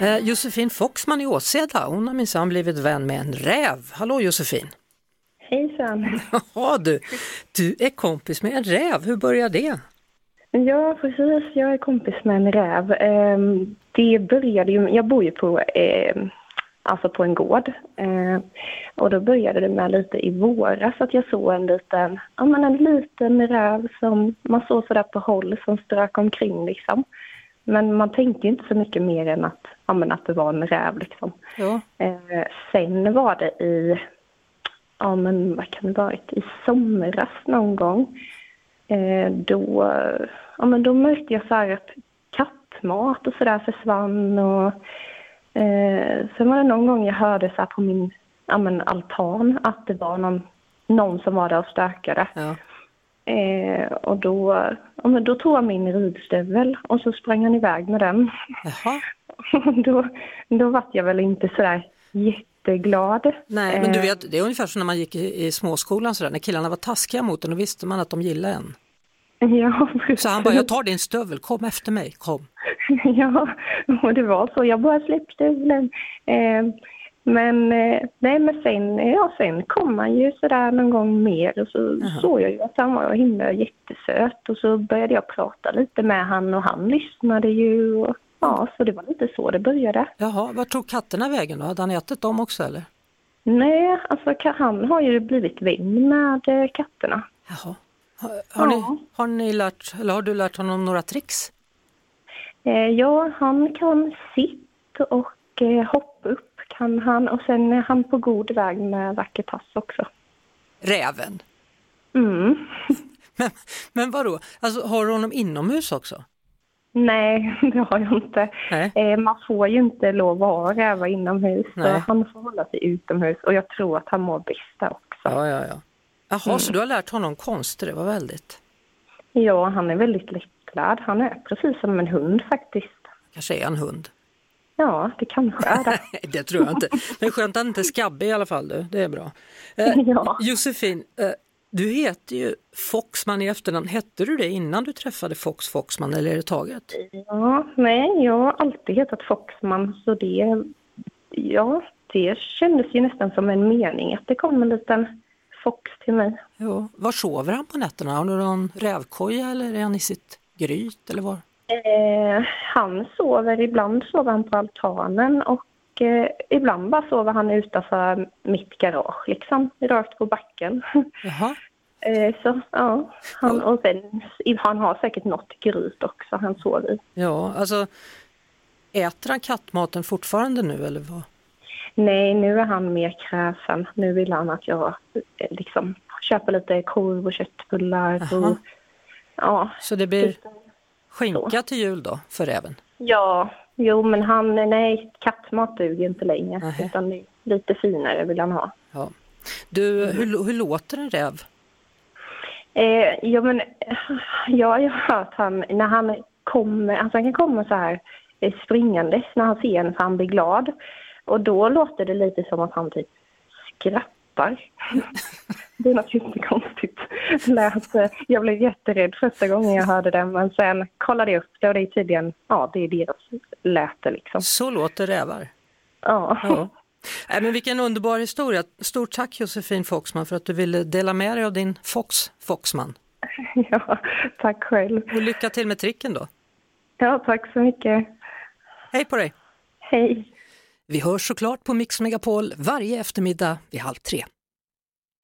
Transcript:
Eh, Josefin Foxman i Åseda, hon har minsann blivit vän med en räv. Hallå Josefin! Hejsan! Ja du, du är kompis med en räv, hur började det? Ja, precis. Jag är kompis med en räv. Ehm, Det började ju, jag bor ju på, ehm, alltså på en gård. Ehm, Och då började det med lite i våras att jag såg en liten, ja men en liten räv som man såg sådär på håll som strök omkring liksom. Men man tänkte inte så mycket mer än att, ja men att det var en räv liksom. Ja. Eh, sen var det i, ja men vad kan det varit, i somras någon gång. Eh, då, ja men då märkte jag så här att kattmat och sådär försvann och eh, sen var det någon gång jag hörde så på min, ja men altan att det var någon, någon som var där och stökade. Ja. Eh, och då, ja men då tog jag min ridstövel och så sprang han iväg med den. Jaha. då, då var jag väl inte sådär jätteglad. Nej, men du Eh, vet, det är ungefär som när man gick i, i småskolan sådär, när killarna var taskiga mot en, då visste man att de gillade en. Ja, Så han bara, jag tar din stövel, kom efter mig, kom. ja, och det var så. Jag bara släppte stövlen. Eh, men, eh, nej, men sen, ja, sen kom han ju sådär någon gång mer och så Jaha. såg jag ju att han var himla jättesöt och så började jag prata lite med han och han lyssnade ju. Och, ja, så det var lite så det började. Jaha, vart tog katterna vägen då? Hade han ätit dem också eller? Nej, alltså han har ju blivit vän med eh, katterna. Jaha. Har, har, Ja. ni, har ni lärt, eller har du lärt honom några tricks? Eh, ja, han kan sitt och eh, hoppa kan han och sen är han på god väg med vacker tass också. Räven? Mm. Men, men vadå, alltså, har du honom inomhus också? Nej, det har jag inte. Eh, man får ju inte lov att ha rävar inomhus han får hålla sig utomhus och jag tror att han mår bäst där också. Ja, ja, ja. Jaha, så du har lärt honom konster, det var väldigt. Ja, han är väldigt lättlärd. Han är precis som en hund faktiskt. Kanske är en hund. Ja, det kanske är det. Det tror jag inte. Men skönt att inte är skabbig i alla fall, du. det är bra. Eh, Ja. Josefin, eh, du heter ju Foxman i efternamn. Hette du det innan du träffade Fox Foxman eller är det taget? Ja, nej, jag har alltid hetat Foxman så det, ja, det kändes ju nästan som en mening att det kom en liten Fox till mig. Ja. Var sover han på nätterna? Har du någon rävkoja eller är han i sitt gryt eller var? Eh, han sover, ibland sover han på altanen och eh, ibland bara sover han utanför mitt garage liksom, rakt på backen. Jaha, eh, så ja, han, och sen, han har säkert något gryt också han sover i. ja alltså äter han kattmaten fortfarande nu eller vad? Nej, nu är han mer kräsen. Nu vill han att jag eh, liksom köper lite korv och köttbullar. Och, ja, Så det blir skinka till jul då för räven? ja, jo men han, nej, kattmat duger inte längre. Nähä. Utan lite finare vill han ha. Ja. Du, hur, hur låter en räv? Eh, ja, men ja, jag har hört han, när han kommer, alltså han kan komma så här eh, springandes när han ser en för han blir glad. Och då låter det lite som att han typ skrattar. Det är något jättekonstigt. Lät, eh, jag blev jätterädd första gången jag hörde det men sen kollade jag upp det och det är tydligen, ja det är deras läte liksom. Så låter rävar. Ja. Ja. Nej, men vilken underbar historia. Stort tack Josefin Foxman för att du ville dela med dig av din Fox Foxman. ja, tack själv. Och lycka till med tricken då. Ja, tack så mycket. Hej på dig! Hej. Vi hörs såklart på Mix Megapol varje eftermiddag vid halv tre.